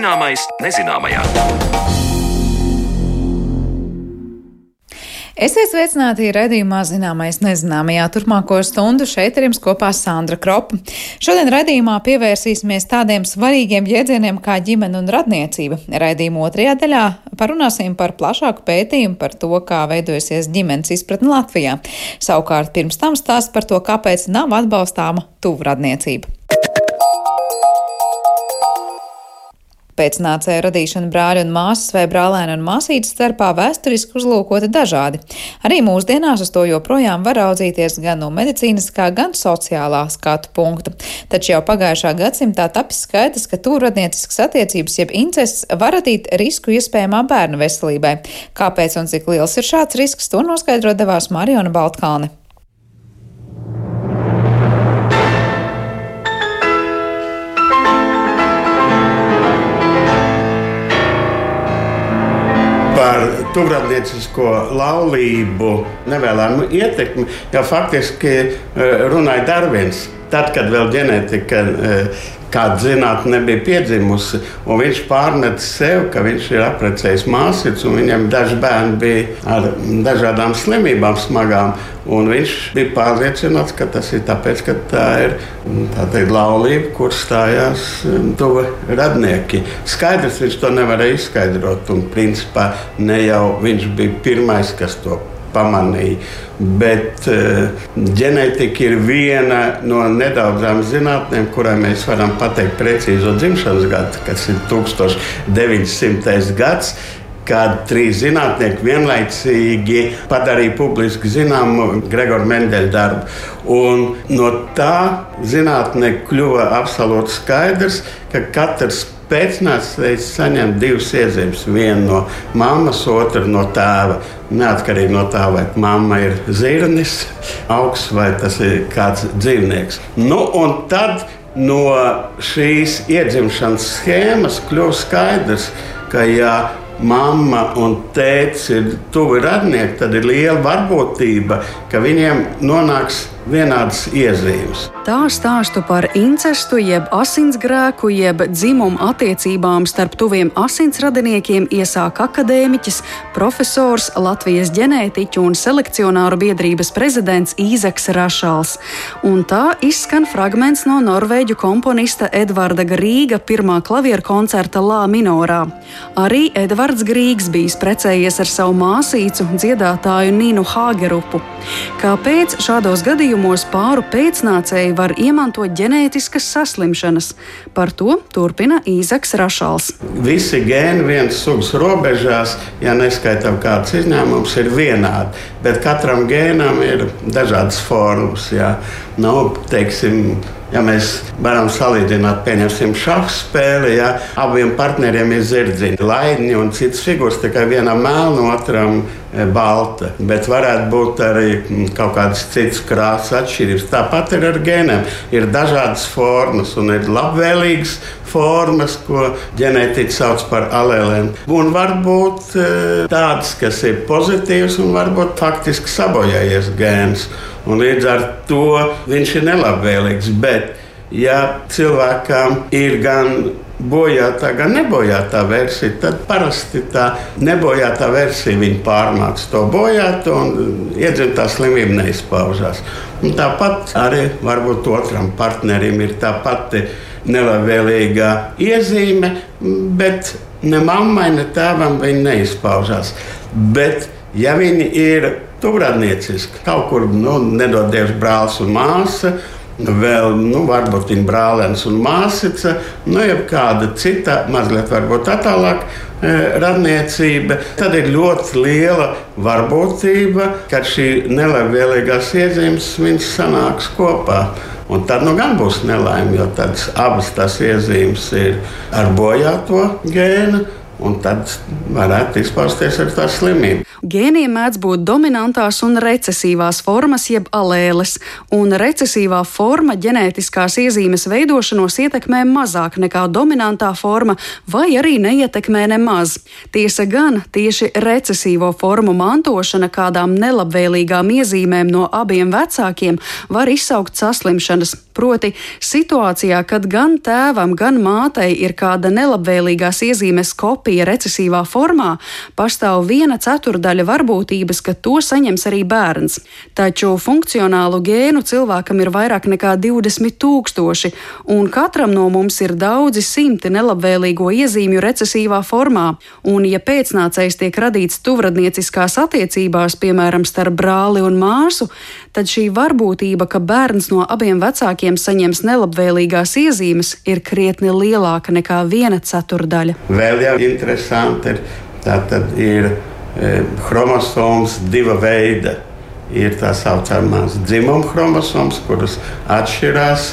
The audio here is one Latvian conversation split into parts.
Zināmais nezināmajā. Esiet sveicināti raidījumā Zināmais nezināmajā turpmāko stundu šeit ar jums kopā Sandra Kropa. Šodien raidījumā pievērsīsimies tādiem svarīgiem jēdzieniem kā ģimene un radniecība. Raidījuma otrajā daļā parunāsim par plašāku pētījumu par to, kā veidojasies ģimenes izpratne Latvijā. Savukārt pirms tam stāst par to, kāpēc nav atbalstāma tuvradniecība. Pēcnācēja radīšana brāļa un māsas vai brālēna un māsītes starpā vēsturiski uzlūkota dažādi. Arī mūsdienās uz to joprojām var raudzīties gan no medicīniskā, gan sociālā skatu punkta. Taču jau pagājušā gadsimtā tapis skaidrs, ka tūradnieciskas attiecības jeb incests var radīt risku iespējamā bērna veselībai. Kāpēc un cik liels ir šāds risks, to noskaidro devās Mariona Baltkalne. Tuvradniecisko laulību nevēlamu ietekmi, jau faktiski eh, runāja Darvins. Tad, kad vēl ģenētika eh, kāda zinātnē nebija piedzimusi, viņš pārmet sev, ka viņš ir apprecējis māsītes, un viņam daži bērni bija ar dažādām slimībām smagām. Viņš bija pārliecināts, ka tas ir tāpēc, ka tā ir tā teikt, laulība, kur stājās um, tuvi radnieki. Skaidrs, viņš to nevarēja izskaidrot, un principā ne jau viņš bija pirmais, kas to pamanīja. Bet uh, ģenētika ir viena no nedaudzām zinātnēm, kurai mēs varam pateikt precīzo dzimšanas gadu, kas ir 1900. gads kad trīs zinātnieki vienlaicīgi padarīja publiski zināmu Gregoru Mendeļa darbu. Un no tā zinātnē kļuva absolūti skaidrs, ka katrs pēcnācējs saņem divas iezīmes. Vienu no mammas, otru no tēva. Neatkarīgi no tā, vai mamma ir zirnis, augs vai tas ir kāds dzīvnieks. Nu, un tad no šīs iedzimšanas schēmas kļūst skaidrs, ka ja mamma un tēvs ir tuvi radnieki, tad ir liela varbūtība, ka viņiem nonāks vienādas iezīmes. Tā stāstu par incestu, jeb asinsgrēku, jeb dzimumu attiecībām starp tuviem asinsradiniekiem iesāk akadēmiķis, profesors, Latvijas ģenētiķu un selekcionāru biedrības prezidents Īzeks Rašals. Un tā izskan fragments no norvēģu komponista Edvarda Grīga pirmā klavieru koncerta Lā minorā. Arī Edvards Grīgs bijis precējies ar savu māsīcu, dziedātāju Nīnu Hāgerupu. Kāpēc šādos gadījumos gadījumos pāru pēcnācēji var iemantot ģenētiskas saslimšanas. Par to turpina Īzeks Rašals. Visi gēni vienas sugas robežās, ja neskaitām kāds izņēmums, ir vienādi. Bet katram gēnam ir dažādas formas. Jā. Nu, teiksim, Ja mēs varam salīdzināt, pieņemsim, šādu spēli, ja abiem partneriem ir zirdziņi, laidņi un citas figūras, tikai vienam melna, otram balta. Bet varētu būt arī kaut kādas citas krāsas atšķirības. Tāpat ir ar gēniem. Ir dažādas formas un ir labvēlīgas formas, ko ģenētiķi sauc par alēlēm. Un var būt e, tādas, kas ir pozitīvas, un varbūt faktiski sabojājies gēns. Un līdz ar to viņš ir nelabvēlīgs. Bet, ja cilvēkam ir gan bojāta, gan nebojāta versija, tad parasti tā nebojāta versija viņa pārmāca to bojātu un iedzimtā slimība neizpaužās. Un tāpat arī varbūt otram partnerim ir tā pati nelabvēlīgā iezīme, bet ne mammai, ne tēvam viņa neizpaužās. Bet, ja viņi ir tuvradnieciski. Kaut kur nu, nedodies brālis un māsa. Vēl, nu, varbūt viņa brālēns un māsīca, nu, jau kāda cita, mazliet varbūt tālāk, e, radniecība. Tad ir ļoti liela varbūtība, ka šī nelabvēlīgās iezīmes viņas sanāks kopā. Un tad nu gan būs nelaime, jo abas tās iezīmes ir ar bojāto gēnu un tad varētu izpausties ar tā slimību. Gēniem mēdz būt dominantās un recesīvās formas, jeb alēles, un recesīvā forma ģenētiskās iezīmes veidošanos ietekmē mazāk nekā dominantā forma, vai arī neietekmē nemaz. Tiesa gan tieši recesīvo formu mantošana kādām nelabvēlīgām iezīmēm no abiem vecākiem var izsaukt saslimšanas, proti situācijā, kad gan tēvam, gan mātei ir kāda nelabvēlīgās iezīmes kopija recesīvā formā, pastāv viena ceturdaļa varbūtības, ka to saņems arī bērns. Taču funkcionālu gēnu cilvēkam ir vairāk nekā 20 tūkstoši, un katram no mums ir daudzi simti nelabvēlīgo iezīmju recesīvā formā. Un, ja pēcnācējs tiek radīts tuvradnieciskās attiecībās, piemēram, starp brāli un māsu, tad šī varbūtība, ka bērns no abiem vecākiem saņems nelabvēlīgās iezīmes, ir krietni lielāka nekā viena ceturdaļa. Vēl jau interesanti ir, tā tad ir e, chromosomas diva veida. Ir tā saucamās dzimuma chromosomas, kuras atšķirās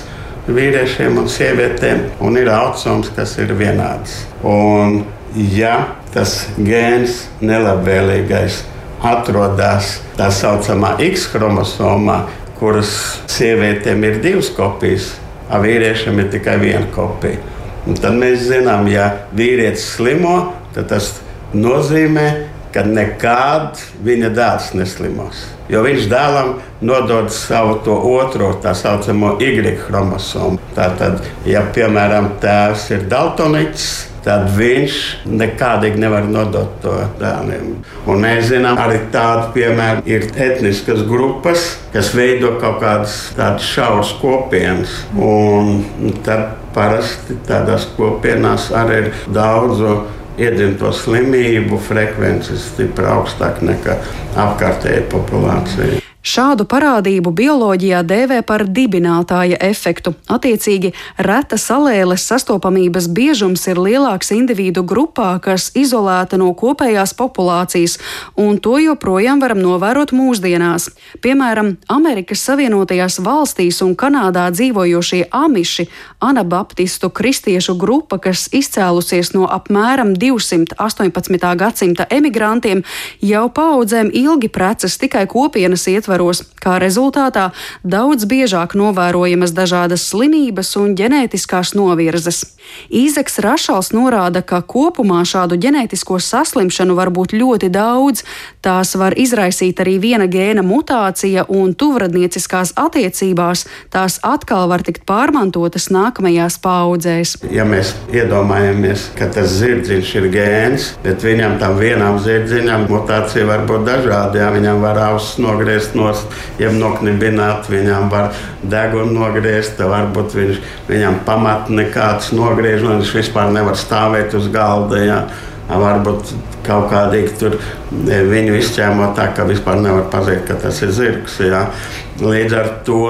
vīriešiem un sievietēm, un ir autosomas, kas ir vienādas. Un, ja tas gēns nelabvēlīgais atrodas tā saucamā X chromosomā, kuras sievietēm ir divas kopijas, a vīriešiem ir tikai viena kopija. Un tad mēs zinām, ja vīrietis slimo, tad tas nozīmē, ka nekad viņa dēls neslimos. Jo viņš dēlam nodod savu to otro, tā saucamo Y chromosomu. Tātad, ja piemēram tēvs ir daltoniķis, tad viņš nekādīgi nevar nodot to dēliem. Un mēs zinām, arī tādu piemēru ir etniskas grupas, kas veido kaut kādas tādas šauras kopienas. Un tad parasti tādās kopienās arī ir daudzu iedzimto slimību frekvences stipri augstāka nekā apkārtējā populācija. Šādu parādību bioloģijā dēvē par dibinātāja efektu. Attiecīgi, reta salēles sastopamības biežums ir lielāks individu grupā, kas izolēta no kopējās populācijas, un to joprojām varam novērot mūsdienās. Piemēram, Amerikas Savienotajās valstīs un Kanādā dzīvojošie amiši, anabaptistu kristiešu grupa, kas izcēlusies no apmēram 218. gadsimta emigrantiem, jau paudzēm ilgi precas tikai kopienas ietvaros ietvaros, kā rezultātā daudz biežāk novērojamas dažādas slimības un ģenētiskās novirzes. Īzeks Rašals norāda, ka kopumā šādu ģenētisko saslimšanu var būt ļoti daudz. Tās var izraisīt arī viena gēna mutācija, un tuvradnieciskās attiecībās tās atkal var tikt pārmantotas nākamajās paudzēs. Ja mēs iedomājamies, ka tas zirdziņš ir gēns, bet viņam tam vienam zirdziņam mutācija var būt dažāda. Ja viņam var ausis nogriezt no nost, jeb noknibināt, viņam var degunu nogriezt, varbūt viņš, viņam pamat nekāds nogriež, un viņš vispār nevar stāvēt uz galda. Jā. Varbūt kaut kādīgi tur viņu izķēmot tā, ka vispār nevar pazīt, ka tas ir zirgs. Jā. Līdz ar to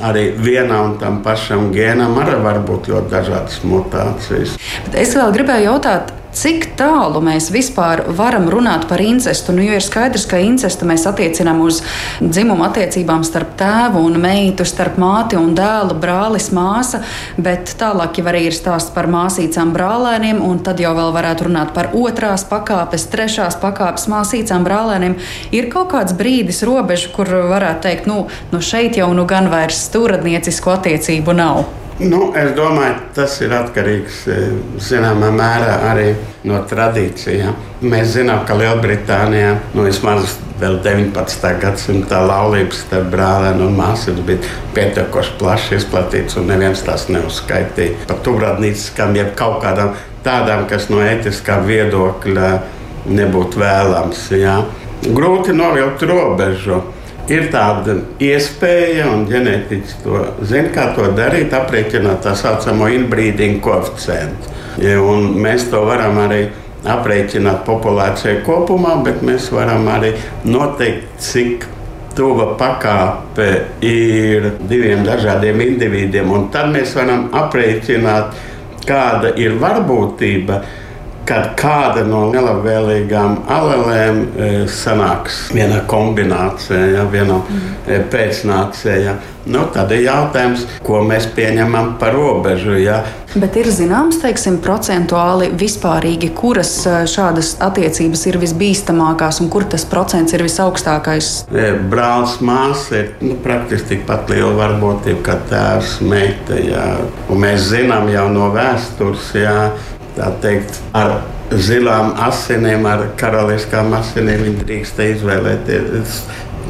arī vienam un tam pašam gēnam arī var būt ļoti dažādas mutācijas. Bet es vēl gribēju jautāt, Cik tālu mēs vispār varam runāt par incestu? Nu, jo ir skaidrs, ka incestu mēs attiecinām uz dzimumu attiecībām starp tēvu un meitu, starp māti un dēlu, brālis, māsa, bet tālāk jau arī ir stāsts par māsīcām brālēniem, un tad jau vēl varētu runāt par otrās pakāpes, trešās pakāpes māsīcām brālēniem. Ir kaut kāds brīdis, robeža, kur varētu teikt, nu, nu šeit jau nu gan vairs stūradniecisku attiecību nav. Nu, es domāju, tas ir atkarīgs e, zināmā mērā arī no tradīcijām. Mēs zinām, ka Lielbritānijā nu, vismaz vēl 19. gadsimta laulības starp brālēnu un māsu bija pietiekoši plaši izplatīts, un neviens tās neuzskaitīja par tuvradnīciskām, jeb kaut kādām tādām, kas no etiskā viedokļa nebūtu vēlams. Jā. Grūti novilkt robežu ir tāda iespēja, un ģenētiķis to zina, kā to darīt, aprēķināt tā saucamo inbrīdingu koeficientu. Ja, mēs to varam arī aprēķināt populācijai kopumā, bet mēs varam arī noteikt, cik tuva pakāpe ir diviem dažādiem individiem. Tad mēs varam aprēķināt, kāda ir varbūtība kad kāda no nelabvēlīgām alelēm e, sanāks vienā kombinācijā, ja, vienā mm. pēcnācijā. Nu, tad ir jautājums, ko mēs pieņemam par robežu. Ja. Bet ir zināms, teiksim, procentuāli vispārīgi, kuras e, šādas attiecības ir visbīstamākās un kur tas procents ir visaugstākais? Brālis, māsa ir nu, praktiski tikpat liela varbūtība kā tēvs, meita. Ja. Un mēs zinām jau no vēstures. Ja, tā teikt, ar zilām asinīm, ar karaliskām asinīm. Viņi drīkst izvēlēties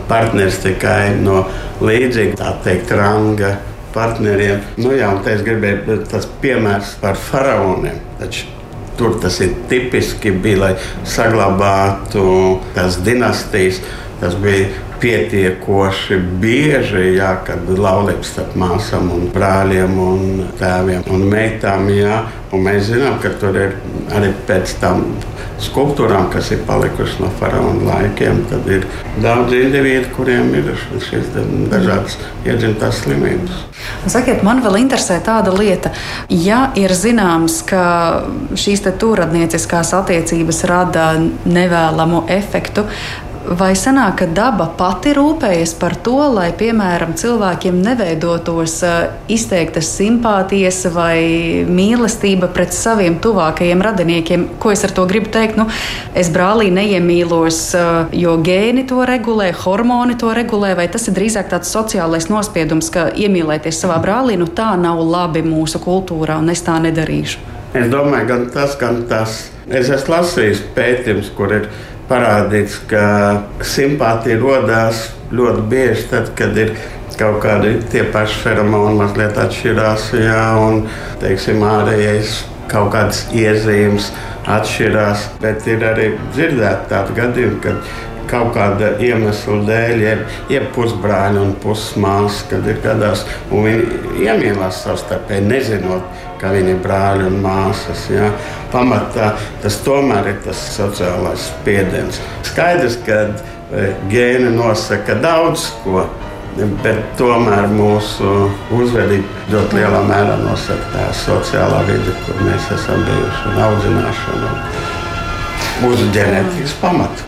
partners tikai no līdzīga, tā teikt, ranga partneriem. Nu, jā, un es gribēju tas piemērs par faraoniem. Taču tur tas ir tipiski bija, lai saglabātu tās dinastijas. Tas bija pietiekoši bieži, jā, kad laulības starp māsām, un brāļiem, un tēviem un meitām. Jā, un mēs zinām, ka tur ir arī pēc tam skulptūrām, kas ir palikušas no faraona laikiem, tad ir daudz individu, kuriem ir šīs dažādas iedzimtās slimības. Sakiet, man vēl interesē tāda lieta, ja ir zināms, ka šīs tūradnieciskās attiecības rada nevēlamu efektu, Vai sanāk, ka daba pati rūpējas par to, lai, piemēram, cilvēkiem neveidotos izteiktas simpātijas vai mīlestība pret saviem tuvākajiem radiniekiem? Ko es ar to gribu teikt? Nu, es brālī neiemīlos, jo gēni to regulē, hormoni to regulē, vai tas ir drīzāk tāds sociālais nospiedums, ka iemīlēties savā brālī, nu tā nav labi mūsu kultūrā, un es tā nedarīšu. Es domāju, gan tas, gan tas. Es esmu lasījis pētījumus, kur ir parādīts, ka simpātija radās ļoti bieži tad, kad ir kaut kādi tie paši feromoni mazliet atšķirās, jā, un teiksim, ārējais kaut kādas iezīmes atšķirās. Bet ir arī dzirdēti tādi gadījumi, kad kaut kāda iemesla dēļ, jeb, jeb pusbrāļi un pusmāsas, kad ir gadās, un viņi iemīlās savstarpēji, nezinot, ka viņi ir brāļi un māsas. Ja. Pamatā tas tomēr ir tas sociālais spiediens. Skaidrs, ka e, gēni nosaka daudz ko. Bet tomēr mūsu uzvedība ļoti lielā mērā nosaka tā sociālā vide, kur mēs esam bijuši un audzināšana uz ģenētikas pamata.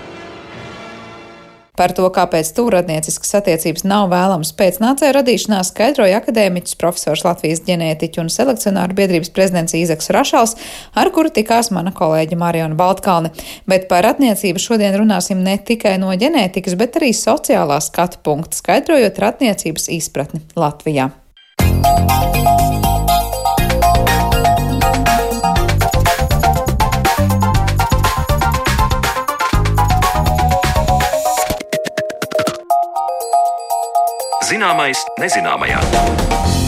Par to, kāpēc tūradnieciskas attiecības nav vēlamas pēcnācēju radīšanā, skaidroja akadēmiķis profesors Latvijas ģenētiķu un selekcionāru biedrības prezidents Īzeks Rašals, ar kuru tikās mana kolēģa Mariona Baltkalne. Bet par attiecību šodien runāsim ne tikai no ģenētikas, bet arī sociālā skatu punkta, skaidrojot ratniecības izpratni Latvijā. Música Zināmais nezināmajā.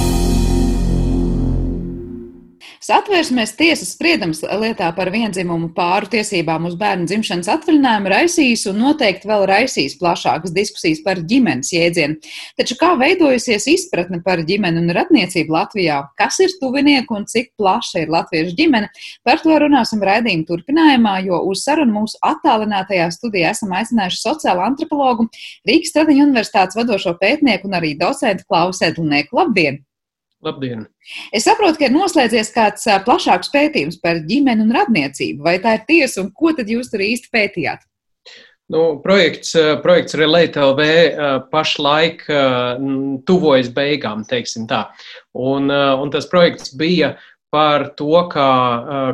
Satversmes tiesas spriedums lietā par vienzimumu pāru tiesībām uz bērnu dzimšanas atvaļinājumu raisīs un noteikti vēl raisīs plašākas diskusijas par ģimenes jēdzienu. Taču kā veidojusies izpratne par ģimeni un radniecību Latvijā? Kas ir tuvinieki un cik plaša ir latviešu ģimene? Par to runāsim raidījuma turpinājumā, jo uz sarunu mūsu attālinātajā studijā esam aicinājuši sociālo antropologu, Rīgas Stradiņu universitātes vadošo pētnieku un arī docentu Klausu Edlinieku. Labdien! Labdien! Es saprotu, ka ir noslēdzies kāds plašāks pētījums par ģimeni un radniecību. Vai tā ir tiesa, un ko tad jūs tur īsti pētījāt? Nu, projekts, projekts Relate LV pašlaik tuvojas beigām, teiksim tā. Un, un tas projekts bija par to, kā,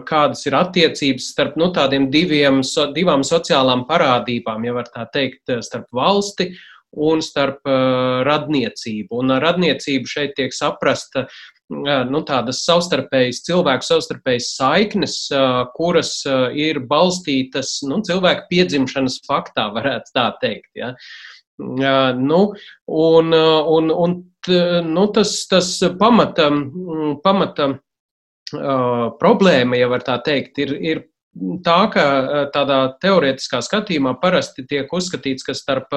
kādas ir attiecības starp nu, tādiem diviem, divām sociālām parādībām, ja var tā teikt, starp valsti un starp radniecību. Un ar radniecību šeit tiek saprasta nu, tādas savstarpējas, cilvēku savstarpējas saiknes, kuras ir balstītas nu, cilvēku piedzimšanas faktā, varētu tā teikt. Ja. Nu, un, un, un t, nu, tas, tas pamata, pamata problēma, ja var tā teikt, ir, ir tā, ka tādā teorētiskā skatījumā parasti tiek uzskatīts, ka starp,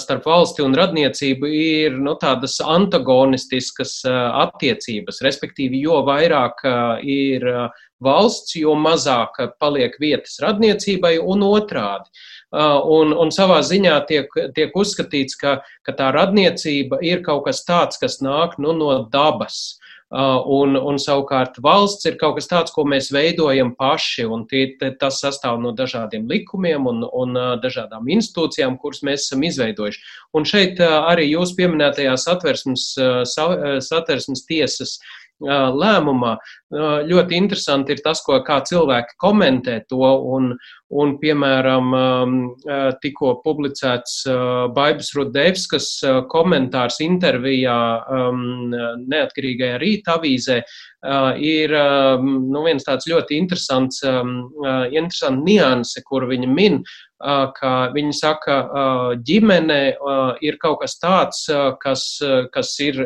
starp valsti un radniecību ir nu, tādas antagonistiskas attiecības, respektīvi, jo vairāk ir valsts, jo mazāk paliek vietas radniecībai un otrādi. Un, un savā ziņā tiek, tiek uzskatīts, ka, ka tā radniecība ir kaut kas tāds, kas nāk nu, no dabas. Uh, un, un savukārt valsts ir kaut kas tāds, ko mēs veidojam paši, un tie, tas sastāv no dažādiem likumiem un, un uh, dažādām institūcijām, kuras mēs esam izveidojuši. Un šeit uh, arī jūs pieminētajā satversmes, satversmes tiesas lēmumā. Ļoti interesanti ir tas, ko, kā cilvēki komentē to, un, un piemēram, tikko publicēts Baibas Rudevskas komentārs intervijā neatkarīgajā rīta avīzē ir nu, viens tāds ļoti interesants, interesants nianse, kur viņa min, ka viņi saka, ģimene ir kaut kas tāds, kas, kas ir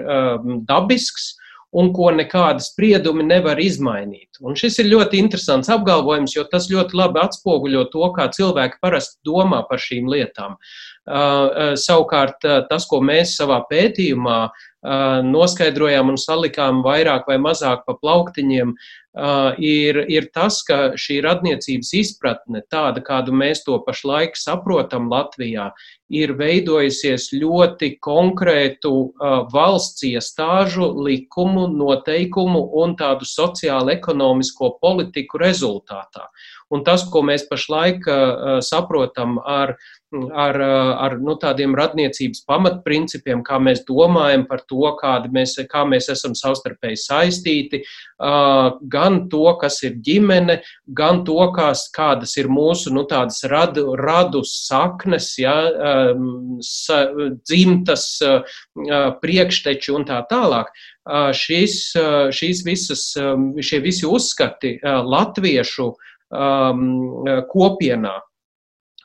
dabisks, un ko nekādi spriedumi nevar izmainīt. Un šis ir ļoti interesants apgalvojums, jo tas ļoti labi atspoguļo to, kā cilvēki parasti domā par šīm lietām. Uh, savukārt, tas, ko mēs savā pētījumā uh, noskaidrojām un salikām vairāk vai mazāk pa plauktiņiem, Uh, ir, ir tas, ka šī radniecības izpratne, tāda kādu mēs to pašlaik saprotam Latvijā, ir veidojusies ļoti konkrētu valsts iestāžu, likumu, noteikumu un tādu sociālo-ekonomisko politiku rezultātā. Un tas, ko mēs pašlaik saprotam ar ar, ar nu, tādiem radniecības pamatprincipiem, kā mēs domājam par to, mēs, kā mēs esam savstarpēji saistīti, gan to, kas ir ģimene, gan to, kās, kādas ir mūsu nu, radu, radu saknes, ja, dzimtas priekšteči un tā tālāk. Šīs, šīs visas, šie visi uzskati latviešu kopienā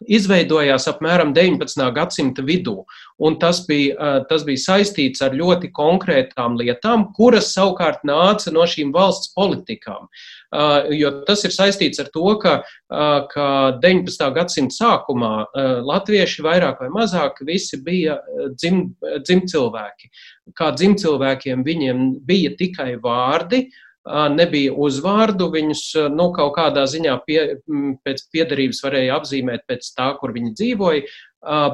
izveidojās apmēram 19. gadsimta vidū. Tas bija, tas bija saistīts ar ļoti konkrētām lietām, kuras savukārt nāca no šīm valsts politikām. Jo tas ir saistīts ar to, ka, ka 19. gadsimta sākumā latvieši vairāk vai mazāk visi bija dzim, dzimcilvēki. Kā dzimcilvēkiem viņiem bija tikai vārdi, nebija uzvārdu, viņus nu, kaut kādā ziņā pie, pēc piedarības varēja apzīmēt pēc tā, kur viņi dzīvoja,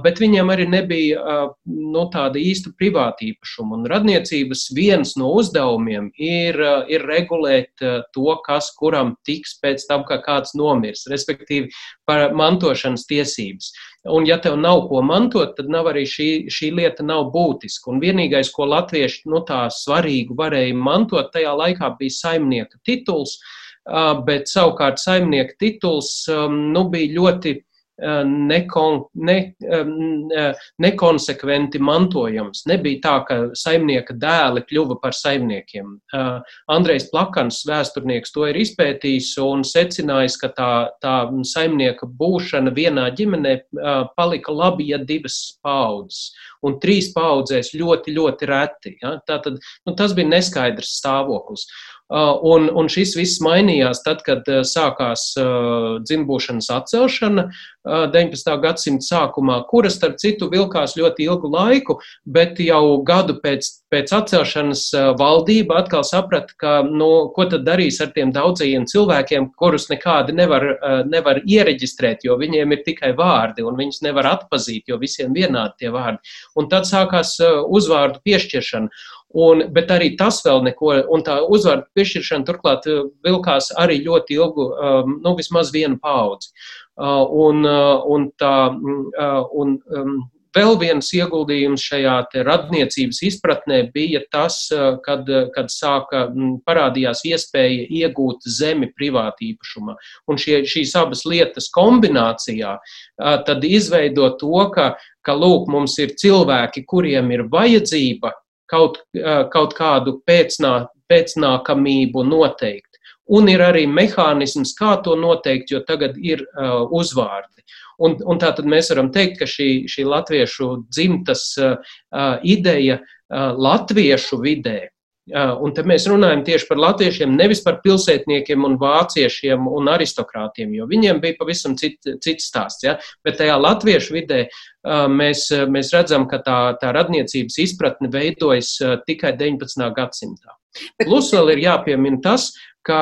bet viņiem arī nebija nu, tāda īsta privāta īpašuma. Un radniecības viens no uzdevumiem ir, ir regulēt to, kas kuram tiks pēc tam, kā kāds nomirs, respektīvi par mantošanas tiesības. Un, ja tev nav ko mantot, tad nav arī šī, šī lieta nav būtiska. Un vienīgais, ko latvieši nu, tā svarīgu varēja mantot, tajā laikā bija saimnieka tituls, bet savukārt saimnieka tituls nu, bija ļoti nekon, ne, nekonsekventi mantojams. Nebija tā, ka saimnieka dēli kļuva par saimniekiem. Andrejs Plakans, vēsturnieks, to ir izpētījis un secinājis, ka tā, tā saimnieka būšana vienā ģimenē palika labi, ja divas paudzes. Un trīs paudzēs ļoti, ļoti reti. Ja? Tātad, nu, tas bija neskaidrs stāvoklis. Uh, un, un šis viss mainījās tad, kad uh, sākās uh, dzimbūšanas atcelšana 19. gadsimta sākumā, kura, starp citu, vilkās ļoti ilgu laiku, bet jau gadu pēc, pēc atcelšanas valdība atkal saprata, ka, nu, ko tad darīs ar tiem daudzajiem cilvēkiem, kurus nekādi nevar, nevar iereģistrēt, jo viņiem ir tikai vārdi, un viņus nevar atpazīt, jo visiem vienādi tie vārdi. Un tad sākās uzvārdu piešķiršana. Un, bet arī tas vēl neko, un tā uzvārdu piešķiršana turklāt eh, vilkās arī ļoti ilgu, um, nu, vismaz vienu paudzi. Uh, un, uh, un, tā, uh, un um, vēl viens ieguldījums šajā radniecības izpratnē bija tas, kad, kad sāka parādījās iespēja iegūt zemi privāti īpašumā. Un šie, šīs abas lietas kombinācijā tad izveido to, ka, ka lūk, mums ir cilvēki, kuriem ir vajadzība kaut, kaut kādu pēcnā, pēcnākamību noteikt. Un ir arī mehānisms, kā to noteikt, jo tagad ir uh, uzvārdi. Un, un tā tad mēs varam teikt, ka šī, šī latviešu dzimtas uh, ideja uh, latviešu vidē Un te mēs runājam tieši par latviešiem, nevis par pilsētniekiem un vāciešiem un aristokrātiem, jo viņiem bija pavisam cit, cits stāsts. Ja? Bet tajā latviešu vidē mēs, mēs redzam, ka tā, tā radniecības izpratne veidojas tikai 19. gadsimtā. Plus vēl ir jāpiemina tas, ka,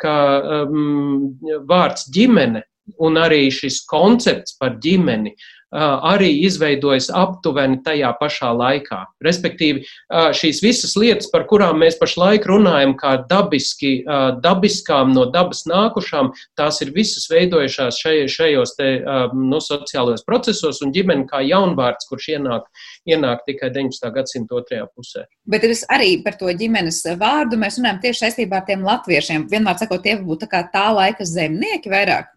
ka um, vārds ģimene un arī šis koncepts par ģimeni arī izveidojas aptuveni tajā pašā laikā. Respektīvi, šīs visas lietas, par kurām mēs pašlaik runājam, kā dabiski, dabiskām no dabas nākušām, tās ir visas veidojušās šajos te, nu, sociālajos procesos, un ģimene kā jaunvārds, kurš ienāk, ienāk tikai 19. gadsimta otrajā pusē. Bet arī par to ģimenes vārdu mēs runājam tieši saistībā ar tiem latviešiem. Vienmēr sakot, tie būtu tā, tā laika zemnieki vairāk.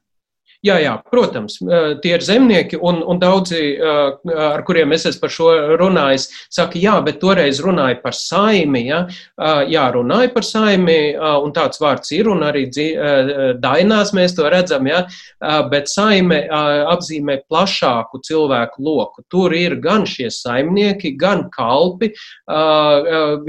Jā, jā, protams, tie ir zemnieki, un, un daudzi, ar kuriem es esmu par šo runājis, saka, jā, bet toreiz runāja par saimi. Ja? Jā, runāja par saimi, un tāds vārds ir, un arī dainās mēs to redzam, ja? bet saime apzīmē plašāku cilvēku loku. Tur ir gan šie saimnieki, gan kalpi,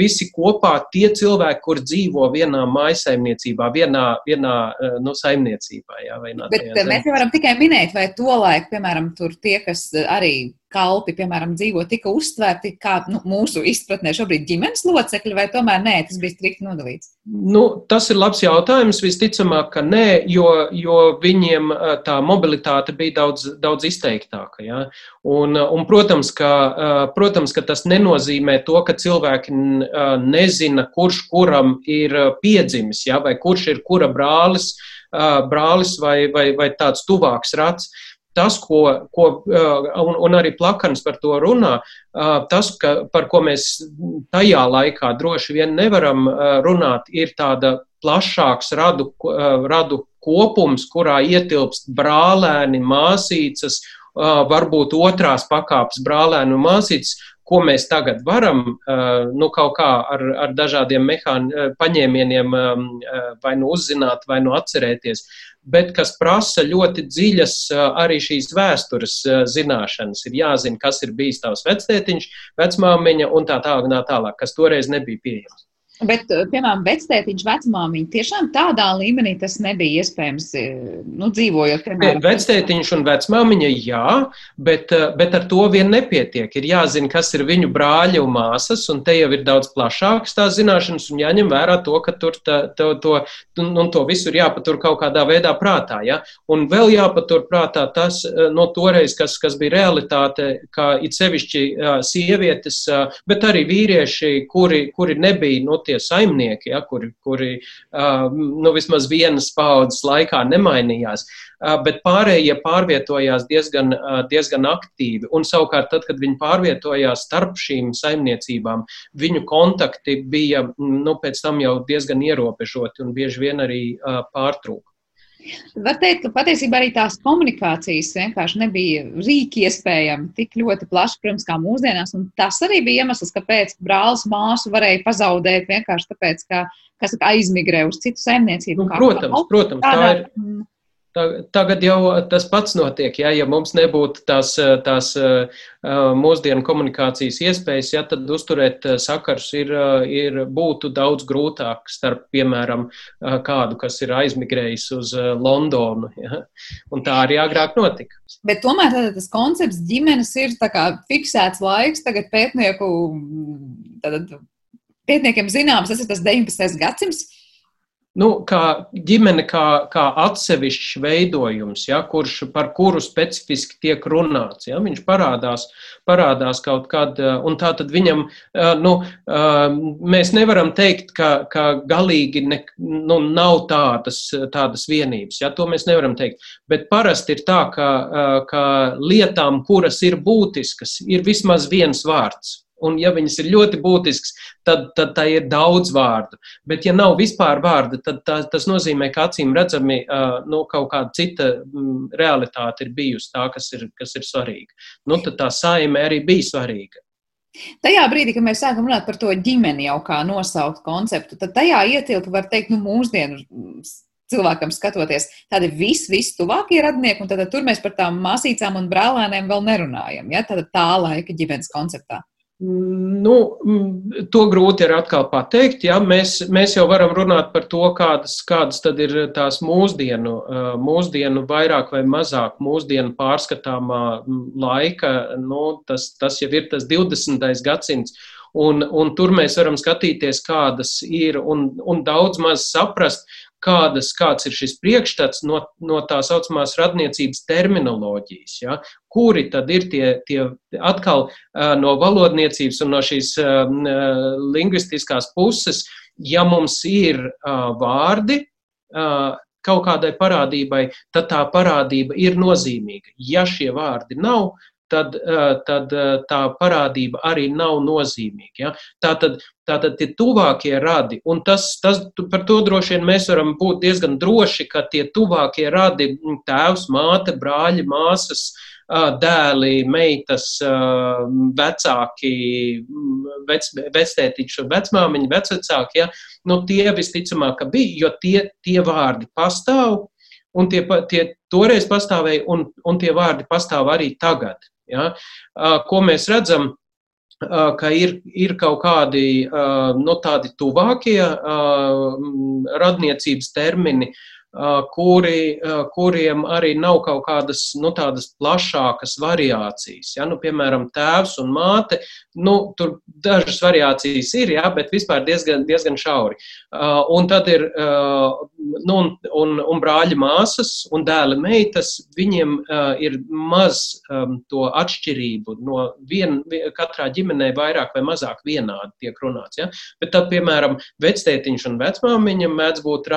visi kopā tie cilvēki, kur dzīvo vienā maisaimniecībā, vienā, vienā nu, saimniecībā. Jā, vienā bet, mēs varam tikai minēt, vai to laiku, piemēram, tur tie, kas arī kalpi, piemēram, dzīvo, tika uztvērti kā nu, mūsu izpratnē šobrīd ģimenes locekļi, vai tomēr nē, tas bija strikti nodalīts? Nu, tas ir labs jautājums. Visticamāk, ka nē, jo, jo viņiem tā mobilitāte bija daudz, daudz izteiktāka. Ja? Un, un, protams, ka, protams, ka tas nenozīmē to, ka cilvēki nezina, kurš kuram ir piedzimis, ja? vai kurš ir kura brālis brālis vai, vai, vai tāds tuvāks rats. Tas, ko, ko un, un arī plakans par to runā, tas, ka, par ko mēs tajā laikā droši vien nevaram runāt, ir tāda plašāks radu, radu kopums, kurā ietilpst brālēni, māsīcas, varbūt otrās pakāpes brālēnu un māsītes, ko mēs tagad varam, nu, kaut kā ar, ar dažādiem mehāni, paņēmieniem vai nu uzzināt, vai nu atcerēties, bet kas prasa ļoti dziļas arī šīs vēstures zināšanas. Ir jāzina, kas ir bijis tavs vectētiņš, vecmāmiņa un tā tālāk, tā, kas toreiz nebija pieejams. Bet, eh, piemēram, vectētiņš, vecmāmiņa, tiešām tādā līmenī tas nebija iespējams, eh, nu, dzīvojot, piemēram. Vectētiņš un vecmāmiņa, jā, bet, eh, bet ar to vien nepietiek. Ir jāzina, kas ir viņu brāļi un māsas, un te jau ir daudz plašākas tās zināšanas, un jāņem vērā to, ka tur tā, to, to, un to visu ir jāpatur kaut kādā veidā prātā, ja? Un vēl jāpatur prātā tas, no toreiz, kas, kas bija realitāte, ka it sevišķi sievietes, bet arī vīrieši, kuri, kuri nebija, nu, tie saimnieki, ja, kuri, kuri nu, vismaz vienas paudzes laikā nemainījās, bet pārējie pārvietojās diezgan, diezgan aktīvi. Un savukārt, tad, kad viņi pārvietojās starp šīm saimniecībām, viņu kontakti bija nu, pēc tam jau diezgan ierobežoti un bieži vien arī pārtrūka. Var teikt, ka patiesībā arī tās komunikācijas vienkārši nebija rīki iespējami tik ļoti plaši, protams, kā mūsdienās. Un tas arī bija iemesls, kāpēc brālis māsu varēja pazaudēt vienkārši tāpēc, ka kas aizmigrē uz citu saimniecību. Nu, protams, protams, tā ir. Tagad jau tas pats notiek. Ja, ja mums nebūtu tās, tās mūsdienu komunikācijas iespējas, ja, tad uzturēt sakars ir, ir, būtu daudz grūtāk starp, piemēram, kādu, kas ir aizmigrējis uz Londonu. Ja. Un tā arī agrāk notika. Bet tomēr tas koncepts ģimenes ir fiksēts laiks, tagad pētnieku, tad, pētniekiem zināms, tas ir tas 19. gadsimts nu, kā ģimene, kā, kā atsevišķs veidojums, ja, kurš, par kuru specifiski tiek runāts. Ja, viņš parādās, parādās kaut kad, un tā tad viņam, nu, mēs nevaram teikt, ka, ka galīgi ne, nu, nav tādas, tādas vienības. Ja, to mēs nevaram teikt. Bet parasti ir tā, ka, ka lietām, kuras ir būtiskas, ir vismaz viens vārds un ja viņas ir ļoti būtiskas, tad, tad tā ir daudz vārdu. Bet, ja nav vispār vārda, tad tā, tas nozīmē, ka acīm redzami nu, kaut kāda cita realitāte ir bijusi tā, kas ir, kas ir svarīga. Nu, tad tā saime arī bija svarīga. Tajā brīdī, kad mēs sākam runāt par to ģimeni jau kā nosaukt konceptu, tad tajā ietilpa, var teikt, nu, mūsdienu cilvēkam skatoties, tādi visi, visi tuvākie radinieki, un tad, tad tur mēs par tām māsīcām un brālēniem vēl nerunājam. Ja? Tāda tā laika ģimenes konceptā. Nu, to grūti ir atkal pateikt. Ja? Mēs, mēs jau varam runāt par to, kādas, kādas tad ir tās mūsdienu, mūsdienu vairāk vai mazāk mūsdienu pārskatāmā laika. Nu, tas, tas jau ir tas 20. gadsimts. Un, un tur mēs varam skatīties, kādas ir, un, un daudz maz saprast, kādas, kāds ir šis priekšstats no, no tā saucamās radniecības terminoloģijas. Ja? Kuri tad ir tie, tie atkal no valodniecības un no šīs lingvistiskās puses, ja mums ir vārdi, kaut kādai parādībai, tad tā parādība ir nozīmīga. Ja šie vārdi nav, tad, tad tā parādība arī nav nozīmīga. Ja? Tātad, tātad tie tuvākie radi, un tas, tas, par to droši vien mēs varam būt diezgan droši, ka tie tuvākie radi, tēvs, māte, brāļi, māsas, dēli, meitas, vecāki, vec, vectētiņš un vecmāmiņa, vecvecāki, ja? nu, tie visticamāk bija, jo tie, tie vārdi pastāv, un tie, tie toreiz pastāvēja, un, un tie vārdi pastāv arī tagad. Ja? Ko mēs redzam? ka ir, ir kaut kādi no nu, tādi tuvākie radniecības termini, kuri, kuriem arī nav kaut kādas nu, tādas plašākas variācijas. Ja? Nu, piemēram, tēvs un māte, nu, tur dažas variācijas ir, ja? bet vispār diezgan, diezgan šauri. Un tad ir nu, un, un, un brāļi māsas un dēli meitas, viņiem ir maz to atšķirību. No vien, katrā ģimenē vairāk vai mazāk vienādi tiek runāts. Ja? Bet tad, piemēram, vectētiņš un vecmāmiņa mēdz būt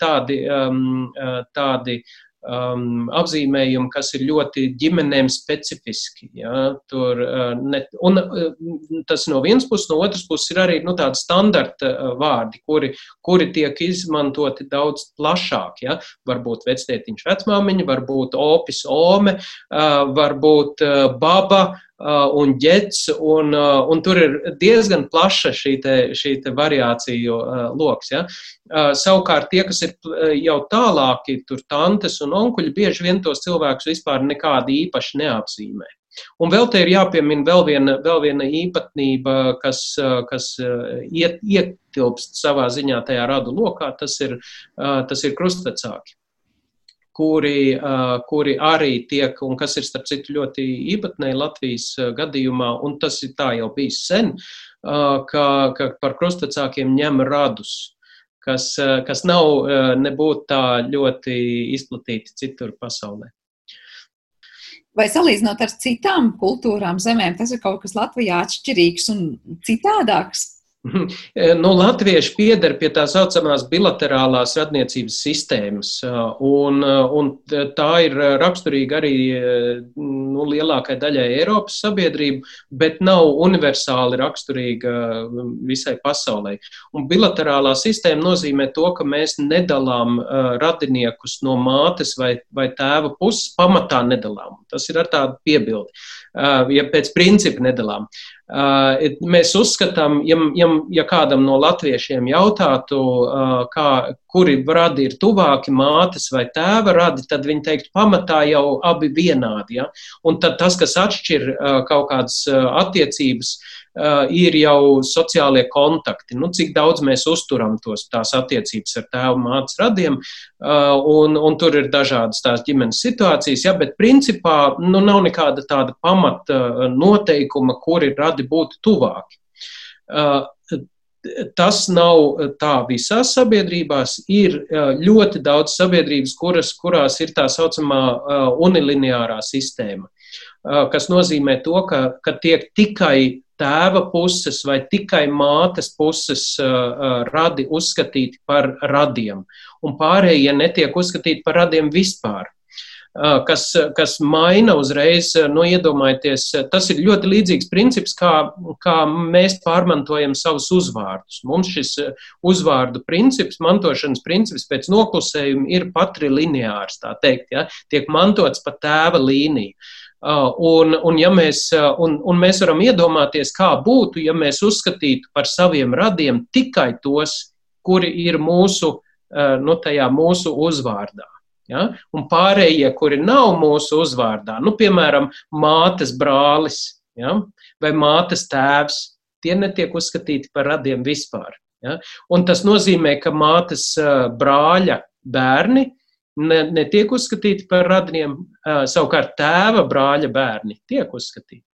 tādi um, Um, tādi um, apzīmējumi, kas ir ļoti ģimenēm specifiski. Ja? Tur, uh, ne, un uh, tas no vienas puses, no otras puses ir arī nu, tādi standarta uh, vārdi, kuri, kuri tiek izmantoti daudz plašāk. Ja? Varbūt vectētiņš, vecmāmiņa, varbūt opis, ome, varbūt baba Uh, un ģets, un, uh, un tur ir diezgan plaša šī, te, šī te variāciju uh, loks. Ja? Savukārt tie, kas ir jau tālāki, tur tantes un onkuļi, bieži vien tos cilvēkus vispār nekādi īpaši neapzīmē. Un vēl te ir jāpiemina vēl viena, vēl viena īpatnība, kas, kas iet, ietilpst savā ziņā tajā radu lokā, tas ir, tas ir krustvecāki kuri, kuri arī tiek, un kas ir starp citu ļoti īpatnēji Latvijas gadījumā, un tas ir tā jau bijis sen, ka, ka par krustvecākiem ņem radus. Kas, kas nav nebūtu tā ļoti izplatīti citur pasaulē. Vai salīdzinot ar citām kultūrām, zemēm, tas ir kaut kas Latvijā atšķirīgs un citādāks? Nu, latvieši pieder pie tā saucamās bilaterālās radniecības sistēmas, un, un tā ir raksturīga arī nu, lielākai daļai Eiropas sabiedrību, bet nav universāli raksturīga visai pasaulē. Un bilaterālā sistēma nozīmē to, ka mēs nedalām radiniekus no mātes vai, vai tēva puses, pamatā nedalām. Tas ir ar tādu piebildi, ja pēc principa nedalām. Uh, mēs uzskatām, ja, ja, ja kādam no latviešiem jautātu, uh, kā, kuri radi ir tuvāki, mātes vai tēva radi, tad viņi teiktu, pamatā jau abi vienādi. Ja? Un tad tas, kas atšķir uh, kaut kādas attiecības, uh, ir jau sociālie kontakti. Nu, cik daudz mēs uzturam tos, tās attiecības ar tēvu mātes radiem, uh, un, un tur ir dažādas tās ģimenes situācijas, ja, bet principā nu, nav nekāda tāda pamata noteikuma, kuri radi būtu tuvāki. Tas nav tā visās sabiedrībās. Ir ļoti daudz sabiedrības, kuras, kurās ir tā saucamā unilineārā sistēma, kas nozīmē to, ka, ka tiek tikai tēva puses vai tikai mātes puses uh, radi uzskatīti par radiem, un pārējie netiek uzskatīti par radiem vispār. Uh, kas, kas maina uzreiz, nu, iedomājieties, tas ir ļoti līdzīgs princips, kā, kā mēs pārmantojam savus uzvārdus. Mums šis uzvārdu princips, mantošanas princips pēc noklusējuma ir patrilineārs, tā teikt, ja, tiek mantots pa tēva līniju. Uh, un, un, ja mēs, uh, un, un mēs varam iedomāties, kā būtu, ja mēs uzskatītu par saviem radiem tikai tos, kuri ir mūsu, uh, nu, tajā mūsu uzvārdā. Ja? Un pārējie, kuri nav mūsu uzvārdā, nu, piemēram, mātes brālis ja? vai mātes tēvs, tie netiek uzskatīti par radiem vispār. Ja? Un tas nozīmē, ka mātes brāļa bērni ne, netiek uzskatīti par radniem, savukārt tēva brāļa bērni tiek uzskatīti.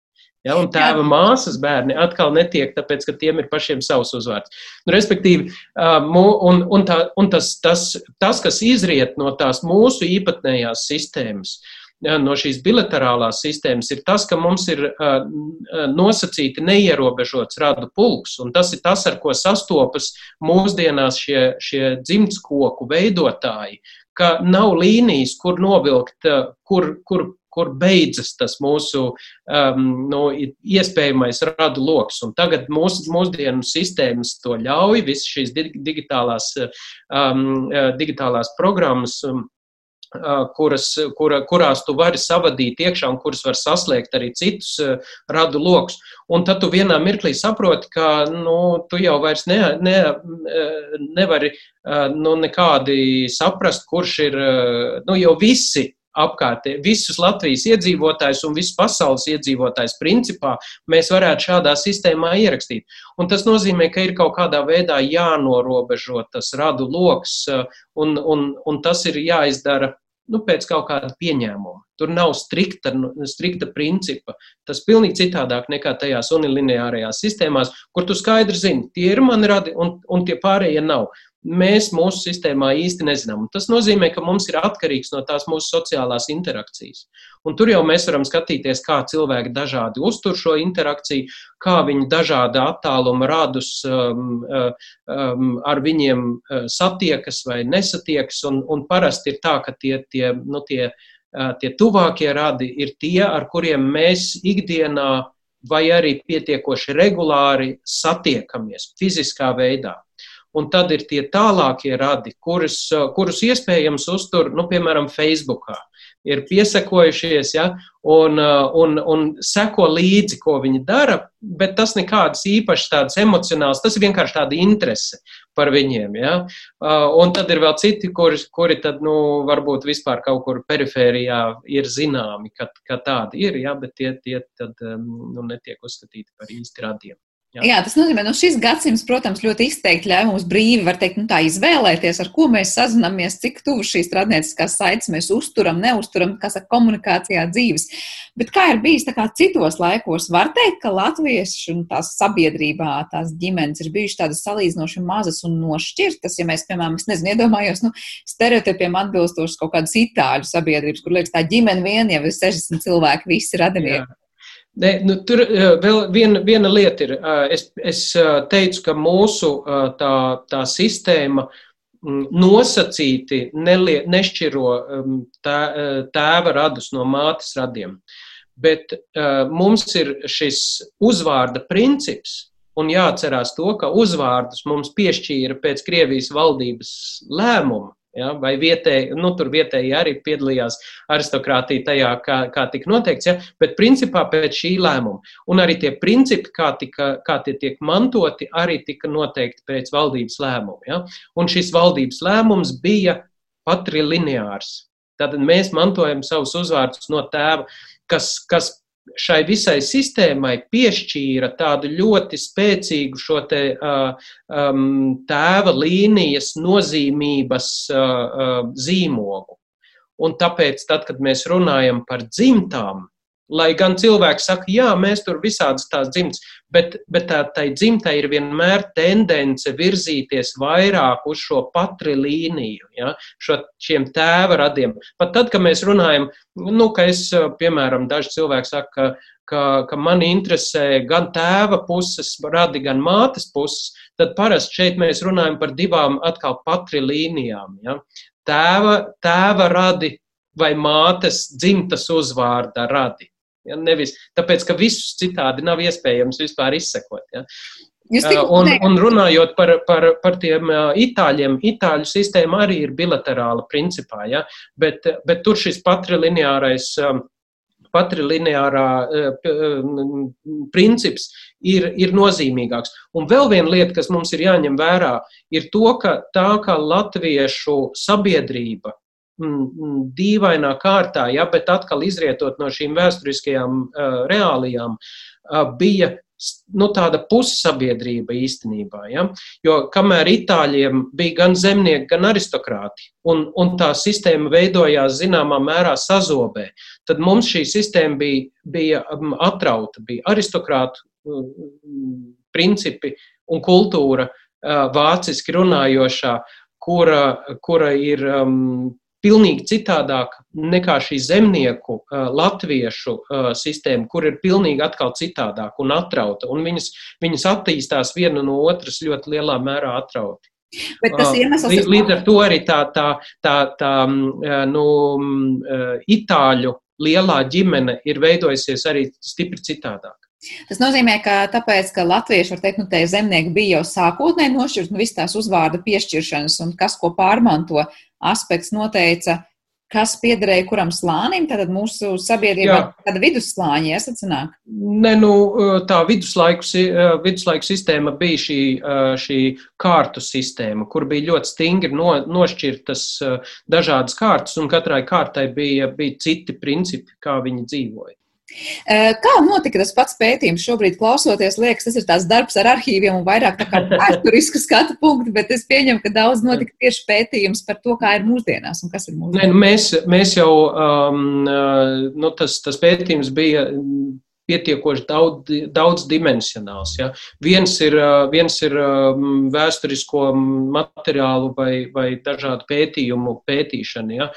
Ja, un tēva Jā. māsas bērni atkal netiek, tāpēc, ka tiem ir pašiem savs uzvārds. Nu, respektīvi, un, un, tā, un tas, tas, tas, kas izriet no tās mūsu īpatnējās sistēmas, no šīs bilaterālās sistēmas, ir tas, ka mums ir nosacīti neierobežots radu pulks, un tas ir tas, ar ko sastopas mūsdienās šie, šie dzimtskoku veidotāji, ka nav līnijas, kur novilkt, kur, kur kur beidzas tas mūsu um, nu, iespējamais radu lokus. Tagad mūsu, mūsdienu sistēmas to ļauj, visas šīs digitālās, um, digitālās programmas. Um, kuras, kura, kurās tu vari savadīt iekšā un kuras var saslēgt arī citus radu lokus. Un tad tu vienā mirklī saproti, ka nu, tu jau vairs ne, ne, nevari nu, nekādi saprast, kurš ir, nu, jau visi apkārt visus Latvijas iedzīvotājus un visus pasaules iedzīvotājus principā mēs varētu šādā sistēmā ierakstīt. Un tas nozīmē, ka ir kaut kādā veidā jānorobežo tas radu lokus, un, un, un tas ir jāizdara nu, pēc kaut kāda pieņēmuma. Tur nav strikta, strikta principa. Tas ir pilnīgi citādāk nekā tajās unilineārajās sistēmās, kur tu skaidri zini, tie ir mani radi un, un tie pārējie nav mēs mūsu sistēmā īsti nezinām. Tas nozīmē, ka mums ir atkarīgs no tās mūsu sociālās interakcijas. Un tur jau mēs varam skatīties, kā cilvēki dažādi uztur šo interakciju, kā viņi dažādi attāluma radus um, uh, um, ar viņiem uh, satiekas vai nesatiekas. Un, un parasti ir tā, ka tie, tie, nu, tie, uh, tie tuvākie radi ir tie, ar kuriem mēs ikdienā vai arī pietiekoši regulāri satiekamies fiziskā veidā un tad ir tie tālākie radi, kurus, kurus iespējams uztur, nu, piemēram, Facebookā. Ir piesakojušies, ja, un, un, un seko līdzi, ko viņi dara, bet tas nekādas īpašas tādas emocionālas, tas ir vienkārši tāda interese par viņiem. Ja. Un tad ir vēl citi, kuri, kuri tad, nu, varbūt vispār kaut kur perifērijā ir zināmi, ka, ka tādi ir, ja, bet tie, tie tad, nu, netiek uzskatīti par īsti radiem. Jā. Jā, tas nozīmē, ka nu, šis gadsimts, protams, ļoti izteikti ļauj mums brīvi, var teikt, nu, tā izvēlēties, ar ko mēs sazināmies, cik tuvu šīs radnieciskās saites mēs uzturam, neusturam, kas ar komunikācijā dzīves. Bet kā ir bijis kā citos laikos, var teikt, ka latvieši un tās sabiedrībā, tās ģimenes ir bijušas tādas salīdzinoši mazas un nošķirtas. Ja mēs, piemēram, es nezinu, iedomājos, nu, stereotipiem atbilstošas kaut kādas itāļu sabiedrības, kur liekas, tā ģimene vien jau ir 60 cilvēki, visi radinieki. Jā. Ne, nu, tur vēl viena, viena lieta ir. Es, es teicu, ka mūsu tā, tā sistēma mm, nosacīti nelie, nešķiro tā, tēva radus no mātes radiem. Bet mums ir šis uzvārda princips, un jāatcerās to, ka uzvārdus mums piešķīra pēc Krievijas valdības lēmuma. Ja, vai vietēji, nu, tur vietēji arī piedalījās aristokrātija tajā, kā, kā tika noteikts, ja, bet principā pēc šī lēmuma. Un arī tie principi, kā, tika, kā tie tiek mantoti, arī tika noteikti pēc valdības lēmuma. Ja. Un šis valdības lēmums bija patrilineārs. Tātad mēs mantojam savus uzvārdus no tēva, kas, kas šai visai sistēmai piešķīra tādu ļoti spēcīgu šo te, uh, um, tēva līnijas nozīmības uh, uh, zīmogu. Un tāpēc, tad, kad mēs runājam par dzimtām, Lai gan cilvēki saka, jā, mēs tur visādas tās dzimtas, bet, bet tā, tai dzimtai ir vienmēr tendence virzīties vairāk uz šo patrilīniju, ja, šo, šiem tēva radiem. Pat tad, kad mēs runājam, nu, ka es, piemēram, daži cilvēki saka, ka, ka, mani interesē gan tēva puses radi, gan mātes puses, tad parasti šeit mēs runājam par divām atkal patrilīnijām. Ja. Tēva, tēva radi vai mātes dzimtas uzvārda radi. Ja, nevis tāpēc, ka visus citādi nav iespējams vispār izsekot. Ja. Un, un runājot par, par, par tiem itāļiem, itāļu sistēma arī ir bilaterāla principā, ja, bet, bet tur šis patrilineārais patrilineārā princips ir, ir nozīmīgāks. Un vēl viena lieta, kas mums ir jāņem vērā, ir to, ka tā kā latviešu sabiedrība dīvainā kārtā, ja, bet atkal izrietot no šīm vēsturiskajām uh, reālijām, uh, bija nu, tāda pussabiedrība īstenībā. Ja? Jo kamēr itāļiem bija gan zemnieki, gan aristokrāti, un, un tā sistēma veidojās zināmā mērā sazobē, tad mums šī sistēma bija, bija um, atrauta, bija aristokrātu principi un kultūra uh, vāciski runājošā, kura, kura ir um, pilnīgi citādāk nekā šī zemnieku, latviešu sistēma, kur ir pilnīgi atkal citādāk un atrauta. Un viņas, viņas attīstās viena no otras ļoti lielā mērā atrauti. Bet tas iemesls ir. Līdz ar to arī tā, tā, tā, tā nu, itāļu lielā ģimene ir veidojusies arī stipri citādāk. Tas nozīmē, ka tāpēc, ka latvieši, var teikt, nu, te zemnieki bija jau sākotnēji nošķirt, nu, viss tās uzvārda piešķiršanas un kas ko pārmanto, aspekts noteica, kas piederēja kuram slānim. Tad mūsu sabiedrībā tāda vidusslāņa, ja sacināk. Ne, nu, tā viduslaiku, viduslaiku sistēma bija šī, šī kārtu sistēma, kur bija ļoti stingri no, nošķirtas dažādas kārtas, un katrai kārtai bija, bija citi principi, kā viņi dzīvoja. Kā notika tas pats pētījums? Šobrīd, klausoties, liekas, tas ir tās darbs ar arhīviem un vairāk tā kā vēsturisku skatu punktu, bet es pieņemu, ka daudz notika tieši pētījums par to, kā ir mūsdienās un kas ir mūsdienās. Nē, nu mēs, mēs jau, um, nu, tas, tas pētījums bija pietiekoši daudz, daudzdimensionāls. Ja. Viens ir, viens ir vēsturisko materiālu vai, vai dažādu pētījumu pētīšana. Ja.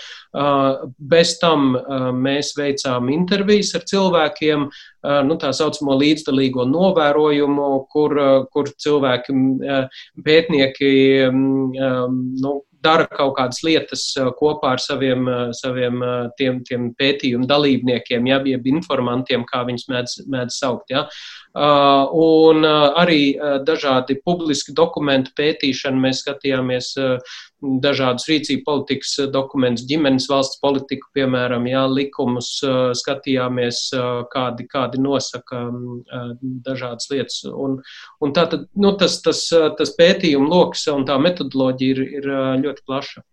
Bez tam mēs veicām intervijas ar cilvēkiem, nu, tā saucamo līdzdalīgo novērojumu, kur, kur cilvēki, pētnieki, nu, dara kaut kādas lietas uh, kopā ar saviem, uh, saviem uh, tiem, tiem pētījumu dalībniekiem, ja, jeb informantiem, kā viņus mēdz, mēdz saukt. Ja. Un arī dažādi publiski dokumentu pētīšana mēs skatījāmies dažādus rīcību politikas dokumentus, ģimenes valsts politiku, piemēram, jā, likumus, skatījāmies, kādi, kādi nosaka dažādas lietas. Un, un tā tad, nu, tas, tas, tas pētījuma lokus un tā metodoloģija ir, ir ļoti plaša.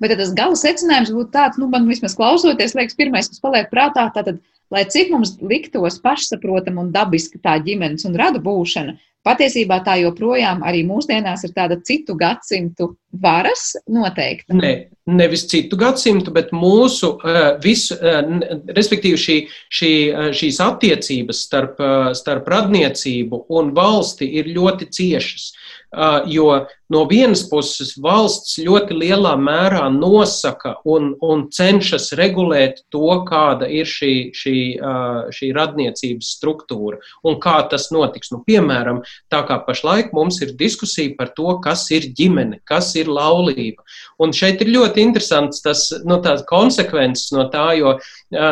Bet tas gala secinājums būtu tāds, nu, man vismaz klausoties, liekas, pirmais, kas paliek prātā, tātad, lai cik mums liktos pašsaprotam un dabiski tā ģimenes un radu būšana, patiesībā tā joprojām arī mūsdienās ir tāda citu gadsimtu varas noteikta. Ne, nevis citu gadsimtu, bet mūsu uh, visu, uh, respektīvi šī, šī, uh, šīs attiecības starp, starp radniecību un valsti ir ļoti ciešas. Jo no vienas puses valsts ļoti lielā mērā nosaka un, un cenšas regulēt to, kāda ir šī, šī, šī radniecības struktūra un kā tas notiks. Nu, piemēram, tā kā pašlaik mums ir diskusija par to, kas ir ģimene, kas ir laulība. Un šeit ir ļoti interesants tas nu, konsekvences no tā, jo,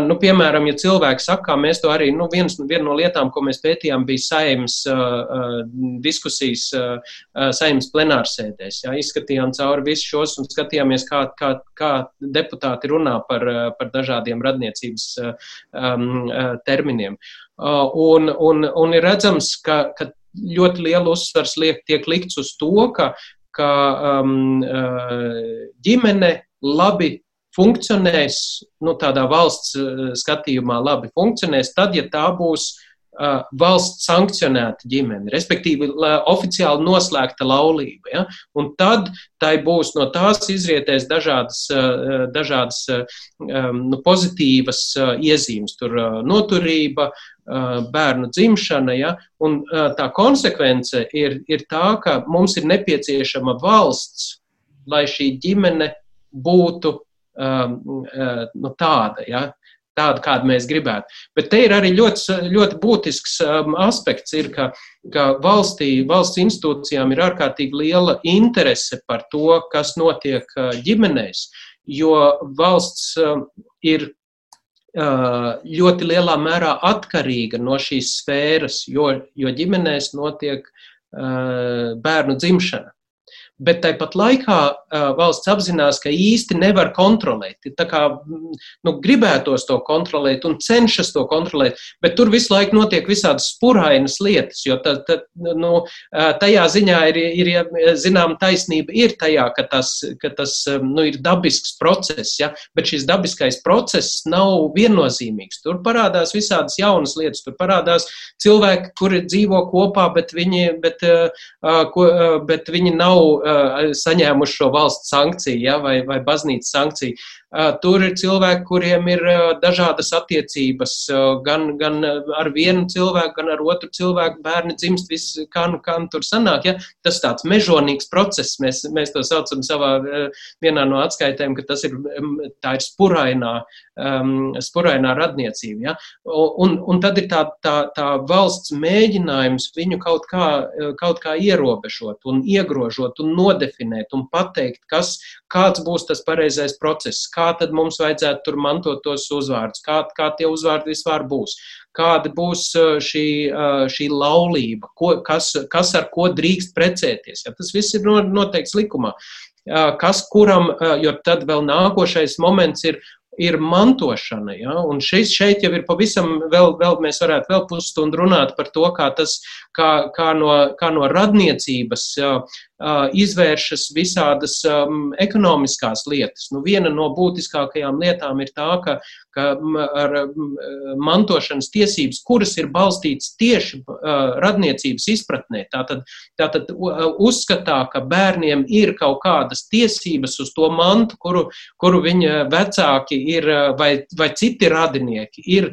nu, piemēram, ja cilvēki saka, mēs to arī, nu, viens, viena no lietām, ko mēs pētījām, bija saimnes uh, diskusijas uh, saimnes plenārsēdēs. Jā, izskatījām cauri visus šos un skatījāmies, kā, kā, kā deputāti runā par, par dažādiem radniecības um, terminiem. Un, un, un ir redzams, ka, ka ļoti liela uzsvars liek, tiek likts uz to, ka, ka um, ģimene labi funkcionēs, nu, tādā valsts skatījumā labi funkcionēs, tad, ja tā būs uh, valsts sankcionēta ģimene, respektīvi oficiāli noslēgta laulība. Ja? Un tad tai būs no tās izrietēs dažādas, dažādas nu, pozitīvas iezīmes, tur noturība, bērnu dzimšana. Ja? Un tā konsekvence ir, ir tā, ka mums ir nepieciešama valsts, lai šī ģimene būtu nu, tāda. Ja? Tādu, kādu mēs gribētu. Bet te ir arī ļoti, ļoti būtisks um, aspekts, ir, ka, ka valstī, valsts institūcijām ir ārkārtīgi liela interese par to, kas notiek uh, ģimenēs, jo valsts um, ir uh, ļoti lielā mērā atkarīga no šīs sfēras, jo, jo ģimenēs notiek uh, bērnu dzimšana. Bet tāpat laikā valsts apzinās, ka īsti nevar kontrolēt. Tā kā nu, gribētos to kontrolēt un cenšas to kontrolēt, bet tur visu laiku notiek visādas spurainas lietas, jo tā, tā, nu, tajā ziņā ir, ir, zinām, taisnība ir tajā, ka tas, ka tas nu, ir dabisks process, ja? bet šis dabiskais process nav viennozīmīgs. Tur parādās visādas jaunas lietas, tur parādās cilvēki, kuri dzīvo kopā, bet viņi, bet, bet viņi nav saņēmuši šo valsts sankciju ja, vai, vai baznīcas sankciju. Tur ir cilvēki, kuriem ir dažādas attiecības, gan, gan ar vienu cilvēku, gan ar otru cilvēku. Bērni dzimst, viss, kā nu, kā tur sanāk. Ja? Tas tāds mežonīgs process, mēs, mēs to saucam savā vienā no atskaitēm, ka tas ir, tā ir spurainā, um, spurainā radniecība. Ja? Un, un tad ir tā, tā, tā valsts mēģinājums viņu kaut kā, kaut kā ierobežot un iegrožot un nodefinēt un pateikt, kas, kāds būs tas pareizais process kā tad mums vajadzētu tur mantot tos uzvārdus, kā, kā tie uzvārdi vispār būs, kāda būs šī, šī laulība, ko, kas, kas ar ko drīkst precēties. Ja, tas viss ir noteikts likumā. Kas kuram, jo tad vēl nākošais moments ir ir mantošana. Ja? Un šeit, šeit jau ir pavisam, vēl, vēl mēs varētu vēl pusstundu runāt par to, kā, tas, kā, kā, no, kā no radniecības izvēršas visādas um, ekonomiskās lietas. Nu, viena no būtiskākajām lietām ir tā, ka, ka ar mantošanas tiesības, kuras ir balstītas tieši radniecības izpratnē, tātad, tātad uzskatā, ka bērniem ir kaut kādas tiesības uz to mantu, kuru, kuru viņa vecāki ir vai, vai citi radinieki ir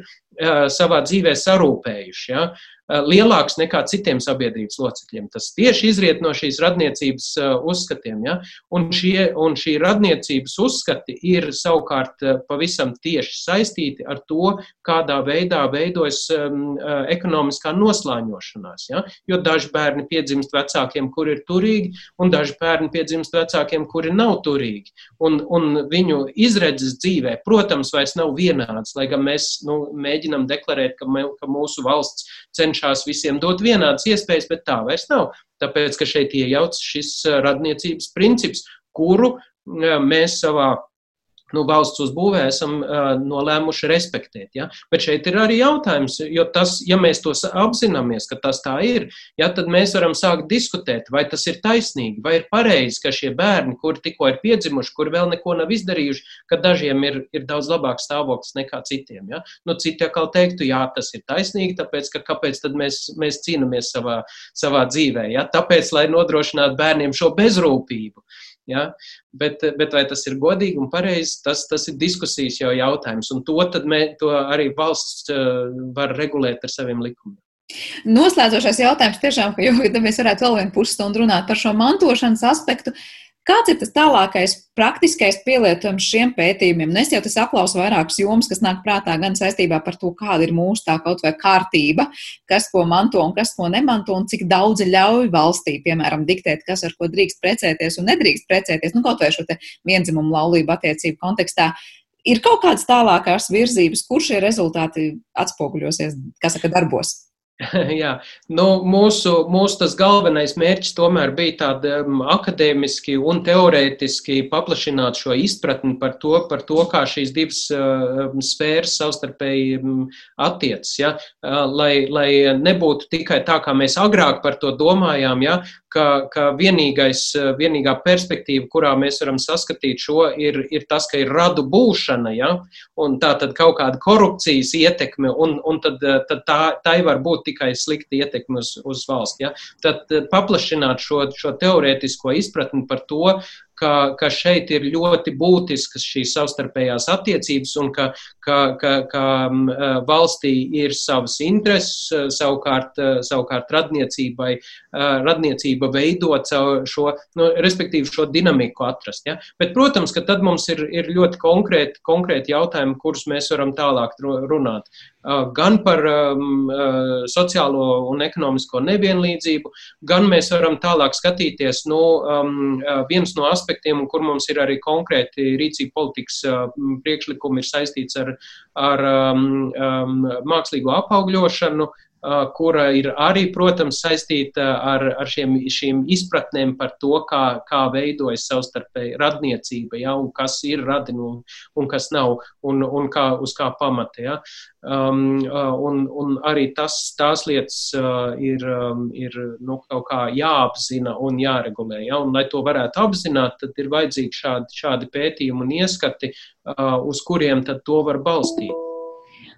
savā dzīvē sarūpējuši. Ja? Eh, lielāks nekā citiem sabiedrības locekļiem. Tas tieši izriet no šīs radniecības eh, uzskatiem. Ja? Un, šie, un šī radniecības uzskati ir savukārt eh, pavisam tieši saistīti ar to, kādā veidā veidojas um, ekonomiskā noslāņošanās. Ja? Jo daži bērni piedzimst vecākiem, kuri ir turīgi, un daži bērni piedzimst vecākiem, kuri nav turīgi. Un, un viņu izredzes dzīvē, protams, vairs nav vienādas, lai gan mēs nu, mēģinam deklarēt, ka, mē, ka mūsu valsts cenšas visiem dot vienādas iespējas, bet tā vairs nav. Tāpēc, ka šeit iejaucas šis radniecības princips, kuru mēs savā nu, valsts uzbūvē esam uh, nolēmuši respektēt. Ja? Bet šeit ir arī jautājums, jo tas, ja mēs to apzināmies, ka tas tā ir, ja, tad mēs varam sākt diskutēt, vai tas ir taisnīgi, vai ir pareizi, ka šie bērni, kuri tikko ir piedzimuši, kuri vēl neko nav izdarījuši, ka dažiem ir, ir daudz labāks stāvoklis nekā citiem. Ja? Nu, citi atkal teiktu, jā, tas ir taisnīgi, tāpēc, ka kāpēc tad mēs, mēs cīnāmies savā, savā dzīvē? Ja? Tāpēc, lai nodrošinātu bērniem šo bezrūpību. Ja? Bet, bet vai tas ir godīgi un pareizi, tas, tas ir diskusijas jau jautājums. Un to, mē, to arī valsts var regulēt ar saviem likumiem. Noslēdzošais jautājums tiešām, ka jau, mēs varētu vēl vienu pusstundu runāt par šo mantošanas aspektu. Kāds ir tas tālākais praktiskais pielietojums šiem pētījumiem? Nu, es jau tas aplausu vairākas jomas, kas nāk prātā gan saistībā par to, kāda ir mūsu tā kaut vai kārtība, kas ko manto un kas ko nemanto, un cik daudz ļauj valstī, piemēram, diktēt, kas ar ko drīkst precēties un nedrīkst precēties, nu, kaut vai šo te vienzimumu laulību attiecību kontekstā. Ir kaut kādas tālākās virzības, kur šie rezultāti atspoguļosies, kas saka, darbos? Jā, nu, mūsu, mūsu tas galvenais mērķis tomēr bija tāda um, akadēmiski un teorētiski paplašināt šo izpratni par to, par to kā šīs divas uh, sfēras savstarpēji um, attiecas. Ja? Uh, lai, lai nebūtu tikai tā, kā mēs agrāk par to domājām, ja? ka, ka vienīgais, vienīgā perspektīva, kurā mēs varam saskatīt šo, ir, ir tas, ka ir radu būšana, ja? un tā tad kaut kāda korupcijas ietekme, un, un tad, tad tā, tā var būt tikai slikta ietekme uz, uz valsts. Ja? Tad paplašināt šo, šo teorētisko izpratni par to, ka, ka šeit ir ļoti būtiskas šīs savstarpējās attiecības un ka, ka, ka, ka valstī ir savas intereses, savukārt, savukārt radniecībai, radniecība veidot šo, nu, respektīvi šo dinamiku atrast. Ja? Bet, protams, ka tad mums ir, ir ļoti konkrēti, konkrēti jautājumi, kurus mēs varam tālāk runāt gan par um, sociālo un ekonomisko nevienlīdzību, gan mēs varam tālāk skatīties, nu, um, viens no aspektiem, kur mums ir arī konkrēti rīcība politikas um, priekšlikumi, ir saistīts ar, ar um, um, mākslīgo apaugļošanu, kura ir arī, protams, saistīta ar, ar šiem, šīm izpratnēm par to, kā, kā veidojas savstarpēji radniecība, ja, un kas ir radinu un, un kas nav, un, un kā, uz kā pamata. Ja. Um, un, un arī tas, tās lietas uh, ir, um, ir nu, kaut kā jāapzina un jāregulē. Ja? Un, lai to varētu apzināt, tad ir vajadzīgi šādi, šādi pētījumi un ieskati, uh, uz kuriem tad to var balstīt.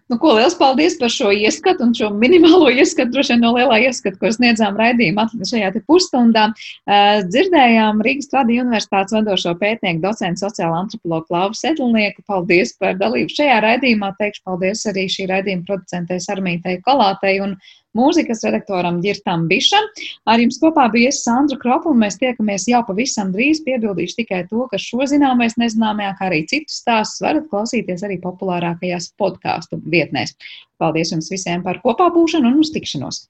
Nu, ko liels paldies par šo ieskatu un šo minimālo ieskatu, droši vien no lielā ieskata, ko sniedzām raidījumā šajā pusstundā. Uh, dzirdējām Rīgas Tradiņu universitātes vadošo pētnieku, docentu sociālo antropologu Klāvu Sedlnieku. Paldies par dalību šajā raidījumā. Teikšu paldies arī šī raidījuma producentei Sarmītei Kolātei un mūzikas redaktoram Girtam Bišam. Ar jums kopā bija es Sandra Kropa, un mēs tiekamies jau pavisam drīz. Piebildīšu tikai to, ka šo zināmais nezināmajā, kā arī citus stāstus varat klausīties arī populārākajās podkāstu vietnēs. Paldies jums visiem par kopā būšanu un uz tikšanos!